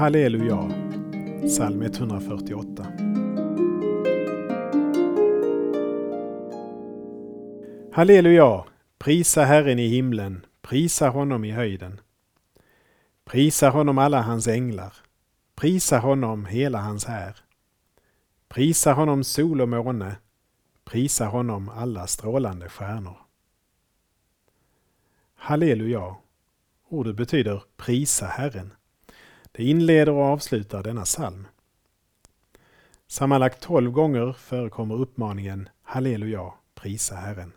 Halleluja, psalm 148. Halleluja, prisa Herren i himlen, prisa honom i höjden. Prisa honom alla hans änglar, prisa honom hela hans här. Prisa honom sol och måne, prisa honom alla strålande stjärnor. Halleluja, ordet betyder prisa Herren. Det inleder och avslutar denna psalm. Sammanlagt tolv gånger förekommer uppmaningen Halleluja, prisa Herren.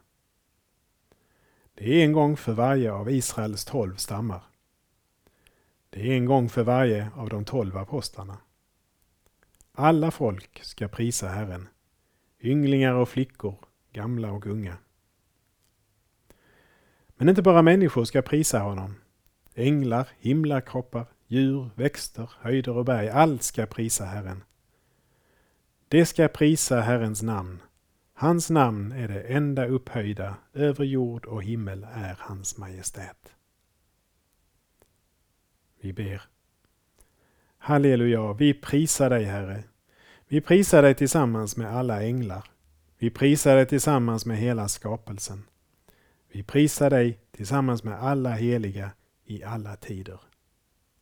Det är en gång för varje av Israels tolv stammar. Det är en gång för varje av de tolv apostlarna. Alla folk ska prisa Herren, ynglingar och flickor, gamla och unga. Men inte bara människor ska prisa honom. Änglar, himlakroppar, djur, växter, höjder och berg, allt ska prisa Herren. Det ska prisa Herrens namn. Hans namn är det enda upphöjda, över jord och himmel är hans majestät. Vi ber. Halleluja, vi prisar dig Herre. Vi prisar dig tillsammans med alla änglar. Vi prisar dig tillsammans med hela skapelsen. Vi prisar dig tillsammans med alla heliga i alla tider.